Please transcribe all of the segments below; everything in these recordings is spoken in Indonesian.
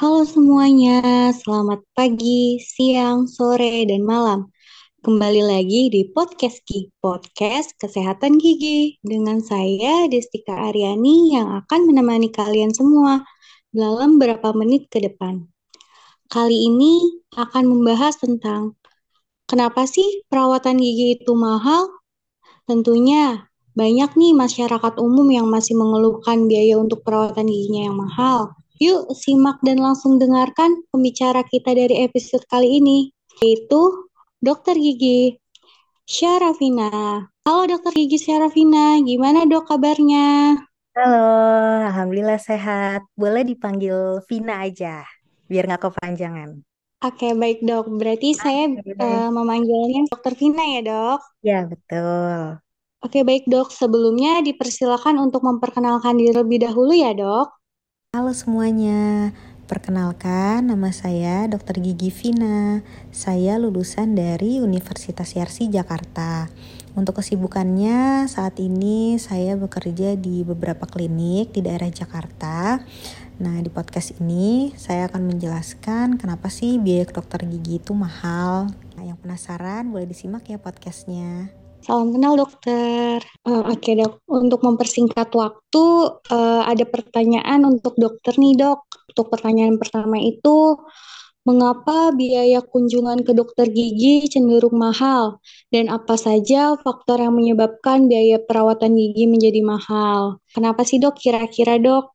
Halo semuanya, selamat pagi, siang, sore, dan malam. Kembali lagi di Podcast Gigi, Podcast Kesehatan Gigi. Dengan saya, Destika Aryani, yang akan menemani kalian semua dalam beberapa menit ke depan. Kali ini akan membahas tentang kenapa sih perawatan gigi itu mahal? Tentunya banyak nih masyarakat umum yang masih mengeluhkan biaya untuk perawatan giginya yang mahal. Yuk simak dan langsung dengarkan pembicara kita dari episode kali ini, yaitu Dokter Gigi Syarafina. Halo Dokter Gigi Syarafina, gimana dok kabarnya? Halo, Alhamdulillah sehat. Boleh dipanggil Vina aja, biar nggak kepanjangan. Oke, baik dok. Berarti saya uh, memanggilnya Dokter Vina ya dok? Ya, betul. Oke, baik dok. Sebelumnya dipersilakan untuk memperkenalkan diri lebih dahulu ya dok. Halo semuanya, perkenalkan nama saya Dr. Gigi Vina. Saya lulusan dari Universitas Yarsi Jakarta. Untuk kesibukannya saat ini saya bekerja di beberapa klinik di daerah Jakarta. Nah, di podcast ini saya akan menjelaskan kenapa sih biaya dokter gigi itu mahal. Nah, yang penasaran boleh disimak ya podcastnya. Salam kenal dokter. Uh, Oke okay, dok, untuk mempersingkat waktu uh, ada pertanyaan untuk dokter nih dok. Untuk pertanyaan pertama itu, mengapa biaya kunjungan ke dokter gigi cenderung mahal? Dan apa saja faktor yang menyebabkan biaya perawatan gigi menjadi mahal? Kenapa sih dok kira-kira dok?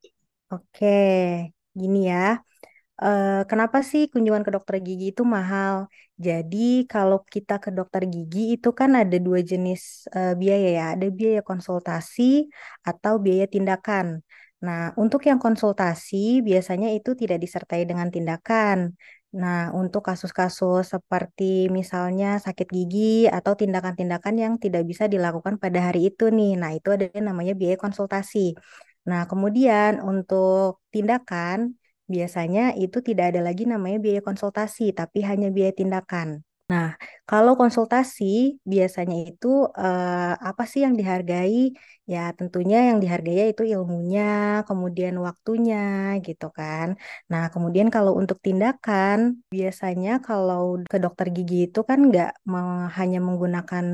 Oke, gini ya. Uh, kenapa sih kunjungan ke dokter gigi itu mahal? Jadi kalau kita ke dokter gigi itu kan ada dua jenis uh, biaya ya, ada biaya konsultasi atau biaya tindakan. Nah, untuk yang konsultasi biasanya itu tidak disertai dengan tindakan. Nah, untuk kasus-kasus seperti misalnya sakit gigi atau tindakan-tindakan yang tidak bisa dilakukan pada hari itu nih. Nah, itu ada namanya biaya konsultasi. Nah, kemudian untuk tindakan biasanya itu tidak ada lagi namanya biaya konsultasi, tapi hanya biaya tindakan. Nah, kalau konsultasi biasanya itu eh, apa sih yang dihargai? Ya, tentunya yang dihargai itu ilmunya, kemudian waktunya, gitu kan. Nah, kemudian kalau untuk tindakan, biasanya kalau ke dokter gigi itu kan nggak hanya menggunakan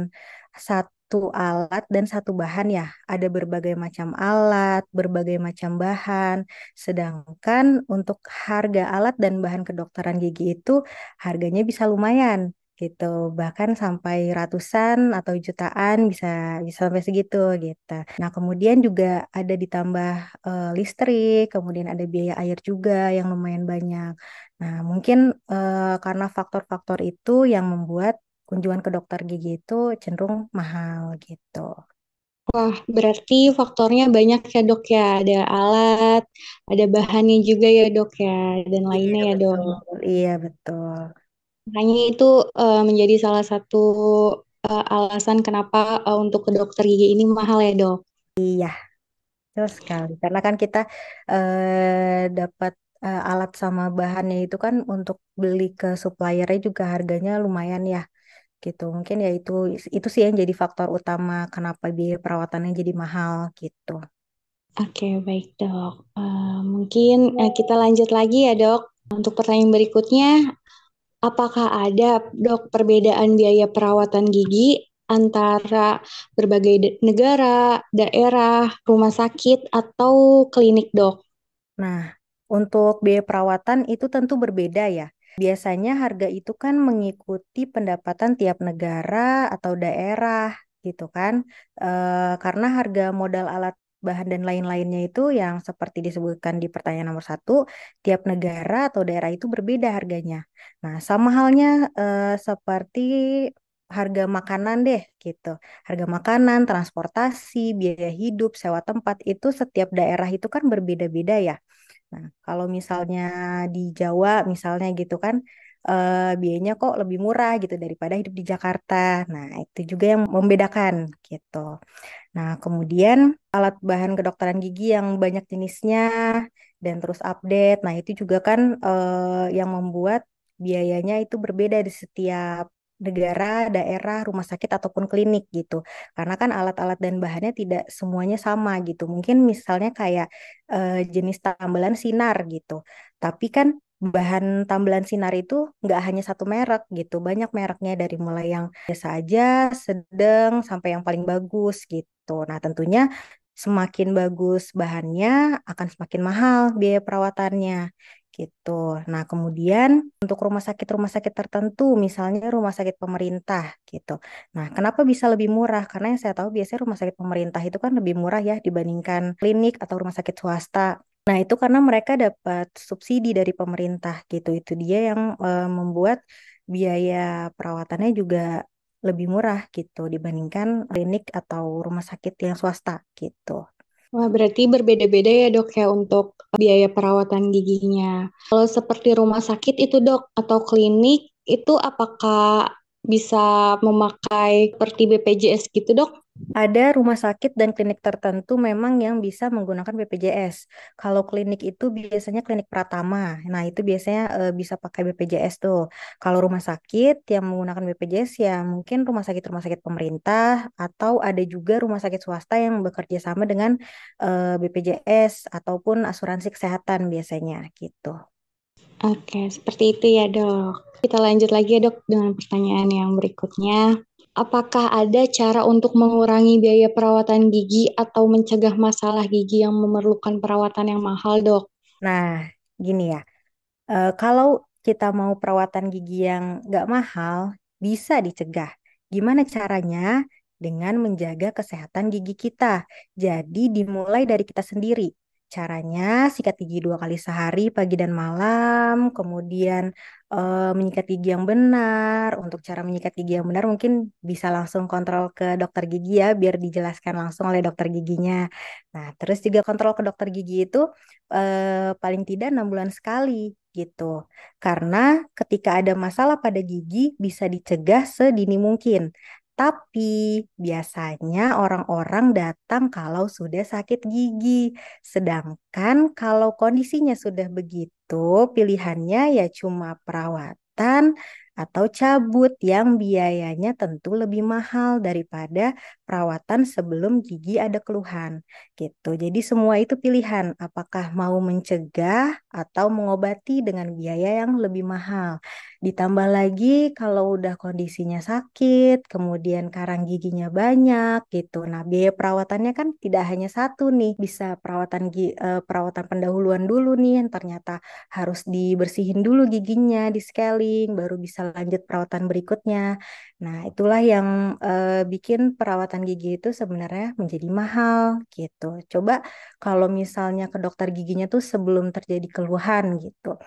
satu satu alat dan satu bahan ya. Ada berbagai macam alat, berbagai macam bahan. Sedangkan untuk harga alat dan bahan kedokteran gigi itu harganya bisa lumayan gitu. Bahkan sampai ratusan atau jutaan bisa bisa sampai segitu gitu. Nah, kemudian juga ada ditambah uh, listrik, kemudian ada biaya air juga yang lumayan banyak. Nah, mungkin uh, karena faktor-faktor itu yang membuat kunjungan ke dokter gigi itu cenderung mahal gitu. Wah, berarti faktornya banyak ya dok ya. Ada alat, ada bahannya juga ya dok ya, dan iya, lainnya ya dok. Iya, betul. Makanya itu uh, menjadi salah satu uh, alasan kenapa uh, untuk ke dokter gigi ini mahal ya dok. Iya, betul sekali. Karena kan kita uh, dapat uh, alat sama bahannya itu kan untuk beli ke suppliernya juga harganya lumayan ya gitu. Mungkin ya itu itu sih yang jadi faktor utama kenapa biaya perawatannya jadi mahal gitu. Oke, baik dok. Uh, mungkin uh, kita lanjut lagi ya dok. Untuk pertanyaan berikutnya, apakah ada dok perbedaan biaya perawatan gigi antara berbagai negara, daerah, rumah sakit, atau klinik dok? Nah, untuk biaya perawatan itu tentu berbeda ya. Biasanya harga itu kan mengikuti pendapatan tiap negara atau daerah gitu kan. E, karena harga modal alat bahan dan lain-lainnya itu yang seperti disebutkan di pertanyaan nomor satu, tiap negara atau daerah itu berbeda harganya. Nah, sama halnya e, seperti harga makanan deh gitu. Harga makanan, transportasi, biaya hidup, sewa tempat itu setiap daerah itu kan berbeda-beda ya. Nah, kalau misalnya di Jawa misalnya gitu kan uh, biayanya kok lebih murah gitu daripada hidup di Jakarta. Nah, itu juga yang membedakan gitu. Nah, kemudian alat bahan kedokteran gigi yang banyak jenisnya dan terus update. Nah, itu juga kan uh, yang membuat biayanya itu berbeda di setiap negara, daerah, rumah sakit ataupun klinik gitu. Karena kan alat-alat dan bahannya tidak semuanya sama gitu. Mungkin misalnya kayak uh, jenis tambelan sinar gitu. Tapi kan bahan tambelan sinar itu nggak hanya satu merek gitu, banyak mereknya dari mulai yang biasa aja, sedang, sampai yang paling bagus gitu. Nah tentunya semakin bagus bahannya akan semakin mahal biaya perawatannya gitu. Nah, kemudian untuk rumah sakit-rumah sakit tertentu, misalnya rumah sakit pemerintah gitu. Nah, kenapa bisa lebih murah? Karena yang saya tahu biasanya rumah sakit pemerintah itu kan lebih murah ya dibandingkan klinik atau rumah sakit swasta. Nah, itu karena mereka dapat subsidi dari pemerintah gitu. Itu dia yang uh, membuat biaya perawatannya juga lebih murah gitu dibandingkan klinik atau rumah sakit yang swasta gitu. Wah, berarti berbeda-beda ya dok ya untuk biaya perawatan giginya. Kalau seperti rumah sakit itu dok atau klinik itu apakah bisa memakai seperti BPJS gitu dok? Ada rumah sakit dan klinik tertentu memang yang bisa menggunakan BPJS. Kalau klinik itu biasanya klinik Pratama. Nah, itu biasanya e, bisa pakai BPJS tuh. Kalau rumah sakit yang menggunakan BPJS ya mungkin rumah sakit-rumah sakit pemerintah atau ada juga rumah sakit swasta yang bekerja sama dengan e, BPJS ataupun asuransi kesehatan biasanya gitu. Oke, seperti itu ya, Dok. Kita lanjut lagi ya, Dok, dengan pertanyaan yang berikutnya. Apakah ada cara untuk mengurangi biaya perawatan gigi atau mencegah masalah gigi yang memerlukan perawatan yang mahal, Dok? Nah, gini ya. E, kalau kita mau perawatan gigi yang nggak mahal, bisa dicegah. Gimana caranya? Dengan menjaga kesehatan gigi kita. Jadi dimulai dari kita sendiri Caranya sikat gigi dua kali sehari, pagi dan malam. Kemudian uh, menyikat gigi yang benar. Untuk cara menyikat gigi yang benar mungkin bisa langsung kontrol ke dokter gigi ya, biar dijelaskan langsung oleh dokter giginya. Nah, terus juga kontrol ke dokter gigi itu uh, paling tidak enam bulan sekali gitu. Karena ketika ada masalah pada gigi bisa dicegah sedini mungkin. Tapi biasanya orang-orang datang kalau sudah sakit gigi. Sedangkan kalau kondisinya sudah begitu, pilihannya ya cuma perawatan atau cabut yang biayanya tentu lebih mahal daripada perawatan sebelum gigi ada keluhan gitu. Jadi semua itu pilihan apakah mau mencegah atau mengobati dengan biaya yang lebih mahal. Ditambah lagi kalau udah kondisinya sakit, kemudian karang giginya banyak gitu. Nah, biaya perawatannya kan tidak hanya satu nih, bisa perawatan uh, perawatan pendahuluan dulu nih yang ternyata harus dibersihin dulu giginya, di scaling baru bisa lanjut perawatan berikutnya. Nah, itulah yang uh, bikin perawatan gigi itu sebenarnya menjadi mahal gitu. Coba kalau misalnya ke dokter giginya tuh sebelum terjadi keluhan gitu.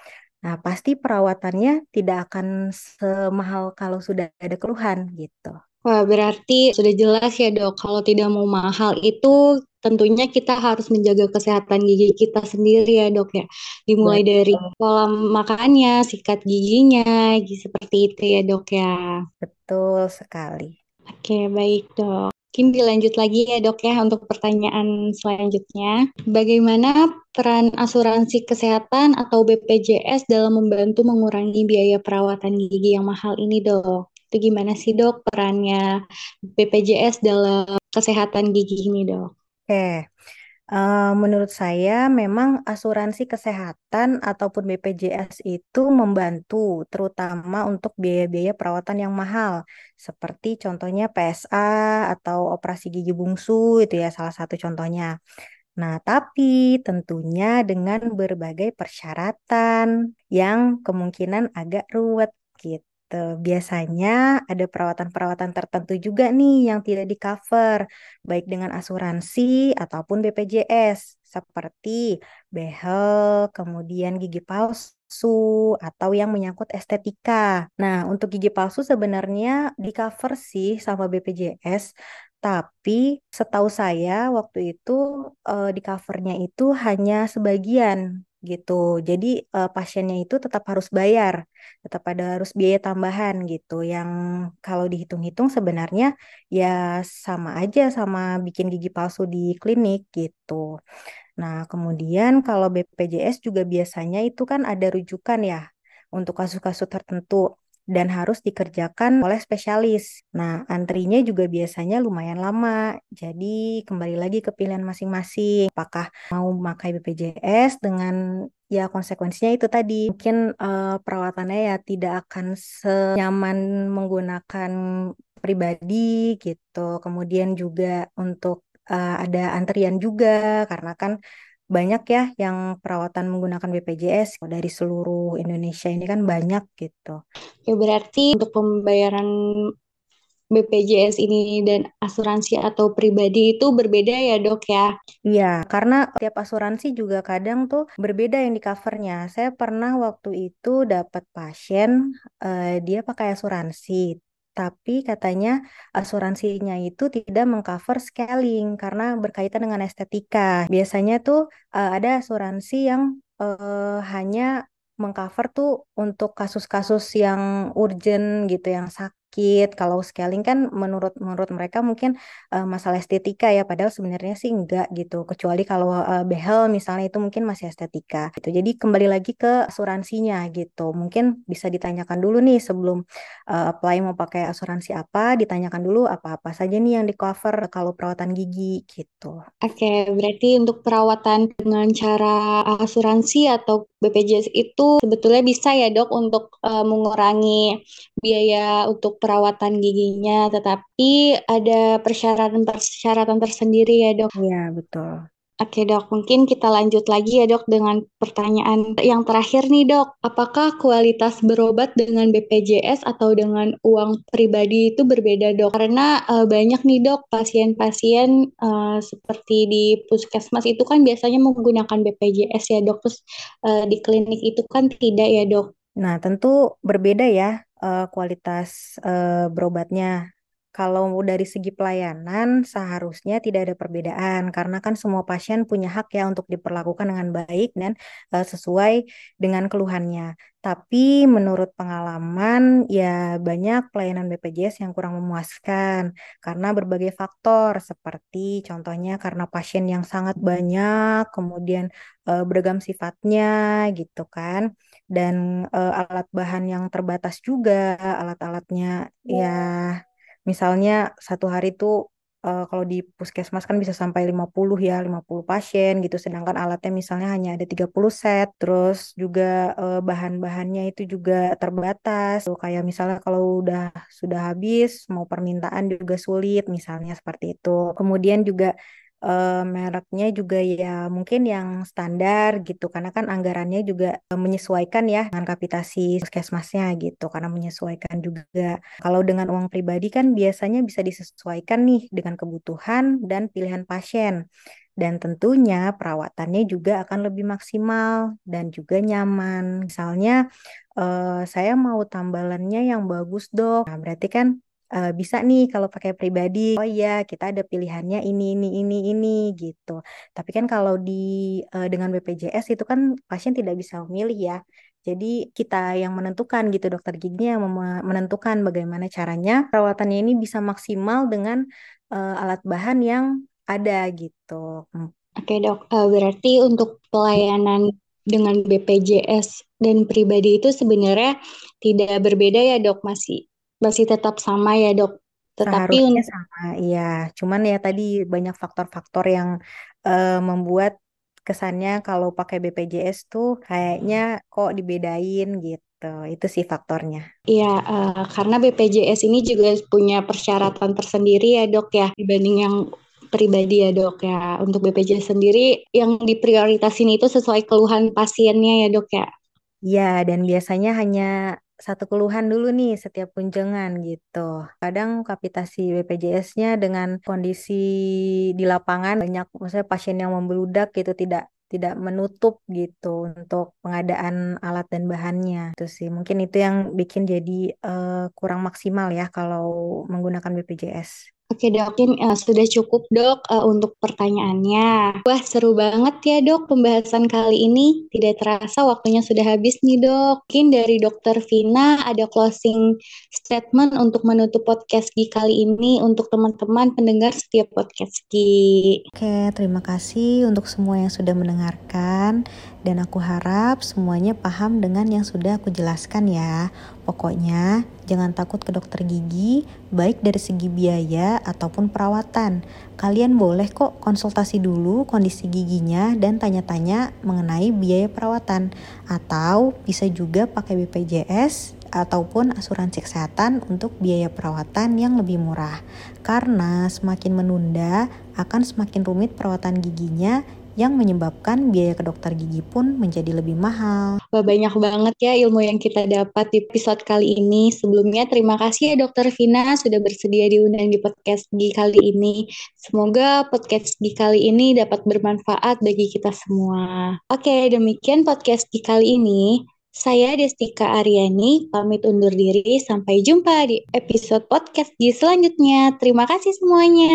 Nah, pasti perawatannya tidak akan semahal kalau sudah ada keluhan gitu. Wah, berarti sudah jelas ya dok, kalau tidak mau mahal itu tentunya kita harus menjaga kesehatan gigi kita sendiri ya dok ya. Dimulai Betul. dari pola makannya, sikat giginya, seperti itu ya dok ya. Betul sekali. Oke, baik dok. Mungkin dilanjut lagi ya dok ya untuk pertanyaan selanjutnya. Bagaimana peran asuransi kesehatan atau BPJS dalam membantu mengurangi biaya perawatan gigi yang mahal ini dok? Itu gimana sih dok perannya BPJS dalam kesehatan gigi ini dok? Oke, uh, menurut saya memang asuransi kesehatan ataupun BPJS itu membantu terutama untuk biaya-biaya perawatan yang mahal seperti contohnya PSA atau operasi gigi bungsu itu ya salah satu contohnya. Nah, tapi tentunya dengan berbagai persyaratan yang kemungkinan agak ruwet gitu gitu. Biasanya ada perawatan-perawatan tertentu juga nih yang tidak di cover, baik dengan asuransi ataupun BPJS, seperti behel, kemudian gigi palsu, atau yang menyangkut estetika. Nah, untuk gigi palsu sebenarnya di cover sih sama BPJS, tapi setahu saya waktu itu uh, di covernya itu hanya sebagian gitu. Jadi uh, pasiennya itu tetap harus bayar, tetap ada harus biaya tambahan gitu. Yang kalau dihitung-hitung sebenarnya ya sama aja sama bikin gigi palsu di klinik gitu. Nah, kemudian kalau BPJS juga biasanya itu kan ada rujukan ya untuk kasus-kasus tertentu. Dan harus dikerjakan oleh spesialis. Nah, antrinya juga biasanya lumayan lama. Jadi, kembali lagi ke pilihan masing-masing. Apakah mau memakai BPJS dengan ya konsekuensinya itu tadi mungkin uh, perawatannya ya tidak akan senyaman menggunakan pribadi gitu. Kemudian juga untuk uh, ada antrian juga karena kan banyak ya yang perawatan menggunakan BPJS dari seluruh Indonesia ini kan banyak gitu. Ya berarti untuk pembayaran BPJS ini dan asuransi atau pribadi itu berbeda ya dok ya? Iya, karena tiap asuransi juga kadang tuh berbeda yang di covernya. Saya pernah waktu itu dapat pasien, uh, dia pakai asuransi, tapi katanya asuransinya itu tidak mengcover scaling karena berkaitan dengan estetika. Biasanya tuh uh, ada asuransi yang uh, hanya mengcover tuh untuk kasus-kasus yang urgent gitu, yang sakit sakit. Kalau scaling kan menurut menurut mereka mungkin uh, masalah estetika ya, padahal sebenarnya sih enggak gitu. Kecuali kalau uh, behel misalnya itu mungkin masih estetika gitu. Jadi kembali lagi ke asuransinya gitu. Mungkin bisa ditanyakan dulu nih sebelum uh, apply mau pakai asuransi apa, ditanyakan dulu apa-apa saja nih yang di cover kalau perawatan gigi gitu. Oke, berarti untuk perawatan dengan cara asuransi atau BPJS itu sebetulnya bisa ya dok untuk uh, mengurangi biaya untuk perawatan giginya, tetapi ada persyaratan-persyaratan tersendiri ya dok. Iya betul. Oke dok, mungkin kita lanjut lagi ya dok dengan pertanyaan yang terakhir nih dok. Apakah kualitas berobat dengan BPJS atau dengan uang pribadi itu berbeda dok? Karena uh, banyak nih dok pasien-pasien uh, seperti di puskesmas itu kan biasanya menggunakan BPJS ya dok. Terus uh, di klinik itu kan tidak ya dok. Nah tentu berbeda ya uh, kualitas uh, berobatnya kalau dari segi pelayanan seharusnya tidak ada perbedaan karena kan semua pasien punya hak ya untuk diperlakukan dengan baik dan uh, sesuai dengan keluhannya. Tapi menurut pengalaman ya banyak pelayanan BPJS yang kurang memuaskan karena berbagai faktor seperti contohnya karena pasien yang sangat banyak, kemudian uh, beragam sifatnya gitu kan. Dan uh, alat bahan yang terbatas juga, alat-alatnya ya Misalnya satu hari itu uh, kalau di puskesmas kan bisa sampai 50 ya, 50 pasien gitu. Sedangkan alatnya misalnya hanya ada 30 set. Terus juga uh, bahan-bahannya itu juga terbatas. Tuh, kayak misalnya kalau udah sudah habis mau permintaan juga sulit misalnya seperti itu. Kemudian juga uh, mereknya juga ya mungkin yang standar gitu karena kan anggarannya juga uh, menyesuaikan ya dengan kapitasi puskesmasnya gitu karena menyesuaikan juga kalau dengan uang pribadi kan biasanya bisa disesuaikan nih dengan kebutuhan dan pilihan pasien dan tentunya perawatannya juga akan lebih maksimal dan juga nyaman. Misalnya, uh, saya mau tambalannya yang bagus dok. Nah, berarti kan uh, bisa nih kalau pakai pribadi oh iya kita ada pilihannya ini ini ini ini gitu. Tapi kan kalau di uh, dengan BPJS itu kan pasien tidak bisa memilih ya. Jadi kita yang menentukan gitu dokter giginya yang menentukan bagaimana caranya perawatannya ini bisa maksimal dengan uh, alat bahan yang ada gitu. Oke dok, berarti untuk pelayanan dengan BPJS dan pribadi itu sebenarnya tidak berbeda ya dok, masih masih tetap sama ya dok. Tetapi Seharusnya sama, iya. Cuman ya tadi banyak faktor-faktor yang uh, membuat kesannya kalau pakai BPJS tuh kayaknya kok dibedain gitu. Itu sih faktornya. Iya, uh, karena BPJS ini juga punya persyaratan tersendiri ya dok ya dibanding yang pribadi ya dok ya. Untuk BPJS sendiri yang diprioritasin itu sesuai keluhan pasiennya ya dok ya. Iya, dan biasanya hanya satu keluhan dulu nih setiap kunjungan gitu. Kadang kapitasi BPJS-nya dengan kondisi di lapangan banyak maksudnya pasien yang membeludak gitu tidak tidak menutup gitu untuk pengadaan alat dan bahannya. Itu sih mungkin itu yang bikin jadi uh, kurang maksimal ya kalau menggunakan BPJS. Oke dok, uh, sudah cukup dok uh, untuk pertanyaannya. Wah seru banget ya dok pembahasan kali ini. Tidak terasa waktunya sudah habis nih dok. Mungkin dari dokter Vina ada closing statement untuk menutup podcast Gi kali ini untuk teman-teman pendengar setiap podcast Gi. Oke, terima kasih untuk semua yang sudah mendengarkan Dan aku harap semuanya paham dengan yang sudah aku jelaskan ya. Pokoknya jangan takut ke dokter gigi, baik dari segi biaya ataupun perawatan. Kalian boleh kok konsultasi dulu kondisi giginya dan tanya-tanya mengenai biaya perawatan. Atau bisa juga pakai BPJS ataupun asuransi kesehatan untuk biaya perawatan yang lebih murah. Karena semakin menunda akan semakin rumit perawatan giginya yang menyebabkan biaya ke dokter gigi pun menjadi lebih mahal. Wah, banyak banget ya ilmu yang kita dapat di episode kali ini. Sebelumnya terima kasih ya Dokter Vina sudah bersedia diundang di podcast gigi kali ini. Semoga podcast gigi kali ini dapat bermanfaat bagi kita semua. Oke, demikian podcast gigi kali ini. Saya Destika Aryani, pamit undur diri. Sampai jumpa di episode podcast di selanjutnya. Terima kasih semuanya.